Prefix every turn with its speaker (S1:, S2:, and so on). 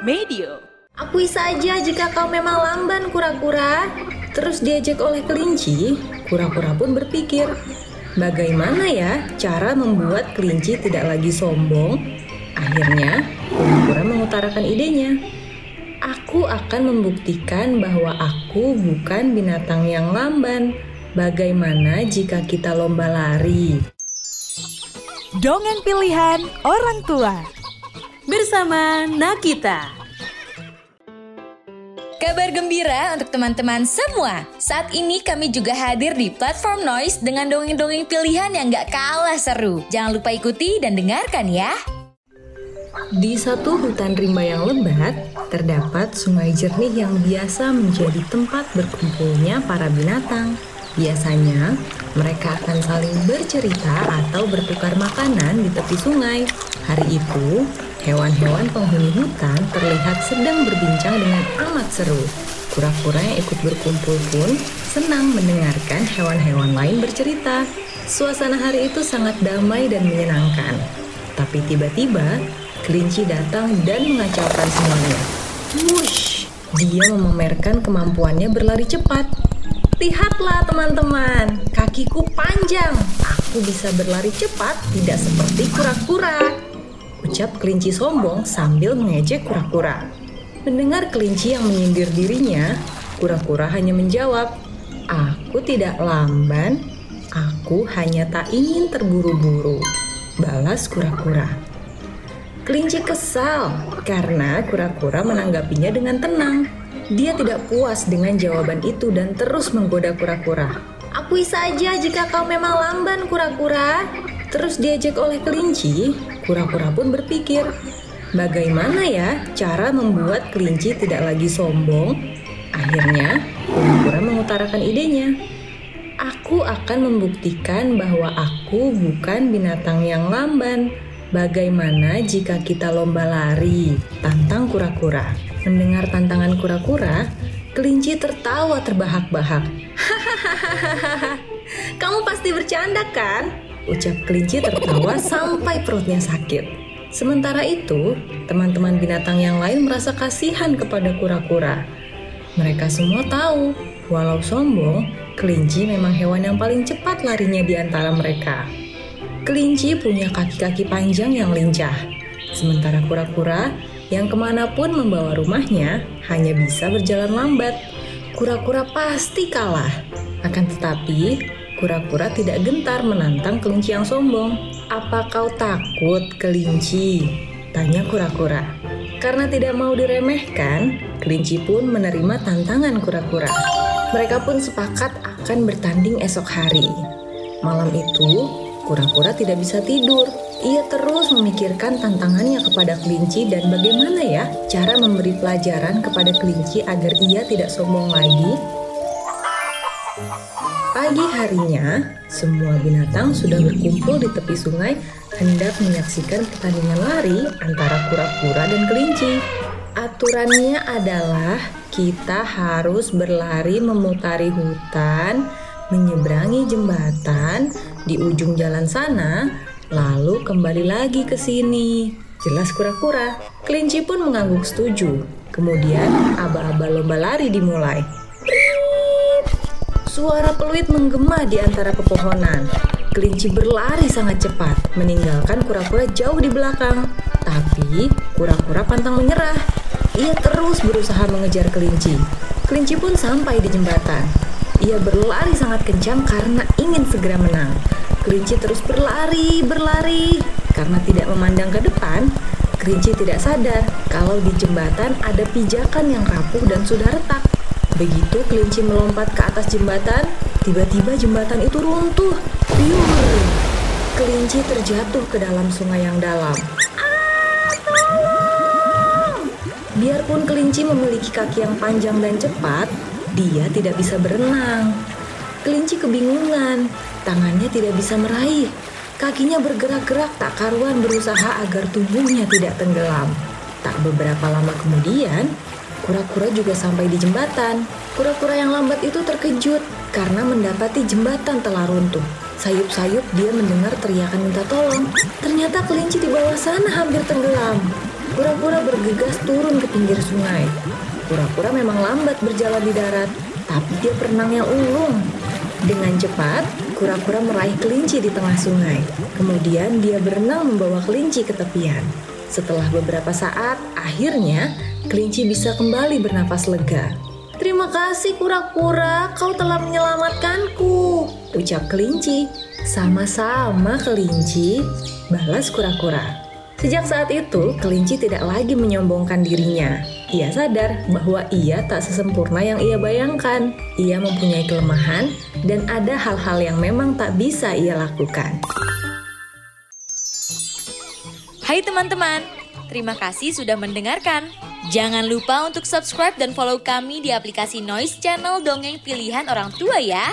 S1: Medio.
S2: Akui saja jika kau memang lamban kura-kura. Terus diajak oleh kelinci, kura-kura pun berpikir, bagaimana ya cara membuat kelinci tidak lagi sombong? Akhirnya, kura-kura mengutarakan idenya. Aku akan membuktikan bahwa aku bukan binatang yang lamban. Bagaimana jika kita lomba lari?
S1: Dongeng pilihan orang tua. Bersama Nakita.
S3: Kabar gembira untuk teman-teman semua. Saat ini kami juga hadir di platform Noise dengan dongeng-dongeng pilihan yang gak kalah seru. Jangan lupa ikuti dan dengarkan ya.
S2: Di satu hutan rimba yang lebat, terdapat sungai jernih yang biasa menjadi tempat berkumpulnya para binatang. Biasanya, mereka akan saling bercerita atau bertukar makanan di tepi sungai. Hari itu, Hewan-hewan penghuni hutan terlihat sedang berbincang dengan amat seru. Kura-kura yang ikut berkumpul pun senang mendengarkan hewan-hewan lain bercerita. Suasana hari itu sangat damai dan menyenangkan. Tapi tiba-tiba, kelinci datang dan mengacaukan semuanya. Wush! Dia memamerkan kemampuannya berlari cepat. Lihatlah teman-teman, kakiku panjang. Aku bisa berlari cepat tidak seperti kura-kura ucap kelinci sombong sambil mengejek kura-kura. Mendengar kelinci yang menyindir dirinya, kura-kura hanya menjawab, Aku tidak lamban, aku hanya tak ingin terburu-buru. Balas kura-kura. Kelinci kesal karena kura-kura menanggapinya dengan tenang. Dia tidak puas dengan jawaban itu dan terus menggoda kura-kura. Akui saja jika kau memang lamban kura-kura. Terus diajak oleh kelinci, Kura-kura pun berpikir, bagaimana ya cara membuat kelinci tidak lagi sombong? Akhirnya, kura-kura mengutarakan idenya. Aku akan membuktikan bahwa aku bukan binatang yang lamban. Bagaimana jika kita lomba lari? Tantang kura-kura. Mendengar tantangan kura-kura, kelinci tertawa terbahak-bahak. Hahaha, kamu pasti bercanda kan? Ucap kelinci tertawa sampai perutnya sakit. Sementara itu, teman-teman binatang yang lain merasa kasihan kepada kura-kura. Mereka semua tahu, walau sombong, kelinci memang hewan yang paling cepat larinya di antara mereka. Kelinci punya kaki-kaki panjang yang lincah, sementara kura-kura yang ke mana pun membawa rumahnya hanya bisa berjalan lambat. Kura-kura pasti kalah. Akan tetapi, Kura-kura tidak gentar menantang kelinci yang sombong. Apa kau takut, kelinci? Tanya kura-kura. Karena tidak mau diremehkan, kelinci pun menerima tantangan kura-kura. Mereka pun sepakat akan bertanding esok hari. Malam itu, kura-kura tidak bisa tidur. Ia terus memikirkan tantangannya kepada kelinci dan bagaimana ya cara memberi pelajaran kepada kelinci agar ia tidak sombong lagi Pagi harinya, semua binatang sudah berkumpul di tepi sungai hendak menyaksikan pertandingan lari antara kura-kura dan kelinci. Aturannya adalah kita harus berlari memutari hutan, menyeberangi jembatan di ujung jalan sana, lalu kembali lagi ke sini. Jelas kura-kura. Kelinci pun mengangguk setuju. Kemudian aba-aba lomba lari dimulai. Suara peluit menggema di antara pepohonan. Kelinci berlari sangat cepat, meninggalkan kura-kura jauh di belakang. Tapi kura-kura pantang menyerah. Ia terus berusaha mengejar kelinci. Kelinci pun sampai di jembatan. Ia berlari sangat kencang karena ingin segera menang. Kelinci terus berlari, berlari. Karena tidak memandang ke depan, kelinci tidak sadar kalau di jembatan ada pijakan yang rapuh dan sudah retak. Begitu kelinci melompat ke atas jembatan, tiba-tiba jembatan itu runtuh. Biur! Kelinci terjatuh ke dalam sungai yang dalam. Biarpun kelinci memiliki kaki yang panjang dan cepat, dia tidak bisa berenang. Kelinci kebingungan, tangannya tidak bisa meraih. Kakinya bergerak-gerak tak karuan berusaha agar tubuhnya tidak tenggelam. Tak beberapa lama kemudian, Kura-kura juga sampai di jembatan. Kura-kura yang lambat itu terkejut karena mendapati jembatan telah runtuh. Sayup-sayup dia mendengar teriakan minta tolong. Ternyata kelinci di bawah sana hampir tenggelam. Kura-kura bergegas turun ke pinggir sungai. Kura-kura memang lambat berjalan di darat, tapi dia berenang yang ulung. Dengan cepat, kura-kura meraih kelinci di tengah sungai. Kemudian dia berenang membawa kelinci ke tepian. Setelah beberapa saat, akhirnya kelinci bisa kembali bernapas lega.
S4: Terima kasih kura-kura, kau telah menyelamatkanku,
S2: ucap kelinci. Sama-sama kelinci, balas kura-kura. Sejak saat itu, kelinci tidak lagi menyombongkan dirinya. Ia sadar bahwa ia tak sesempurna yang ia bayangkan. Ia mempunyai kelemahan dan ada hal-hal yang memang tak bisa ia lakukan.
S3: Hai teman-teman, terima kasih sudah mendengarkan. Jangan lupa untuk subscribe dan follow kami di aplikasi Noise Channel Dongeng Pilihan Orang Tua ya.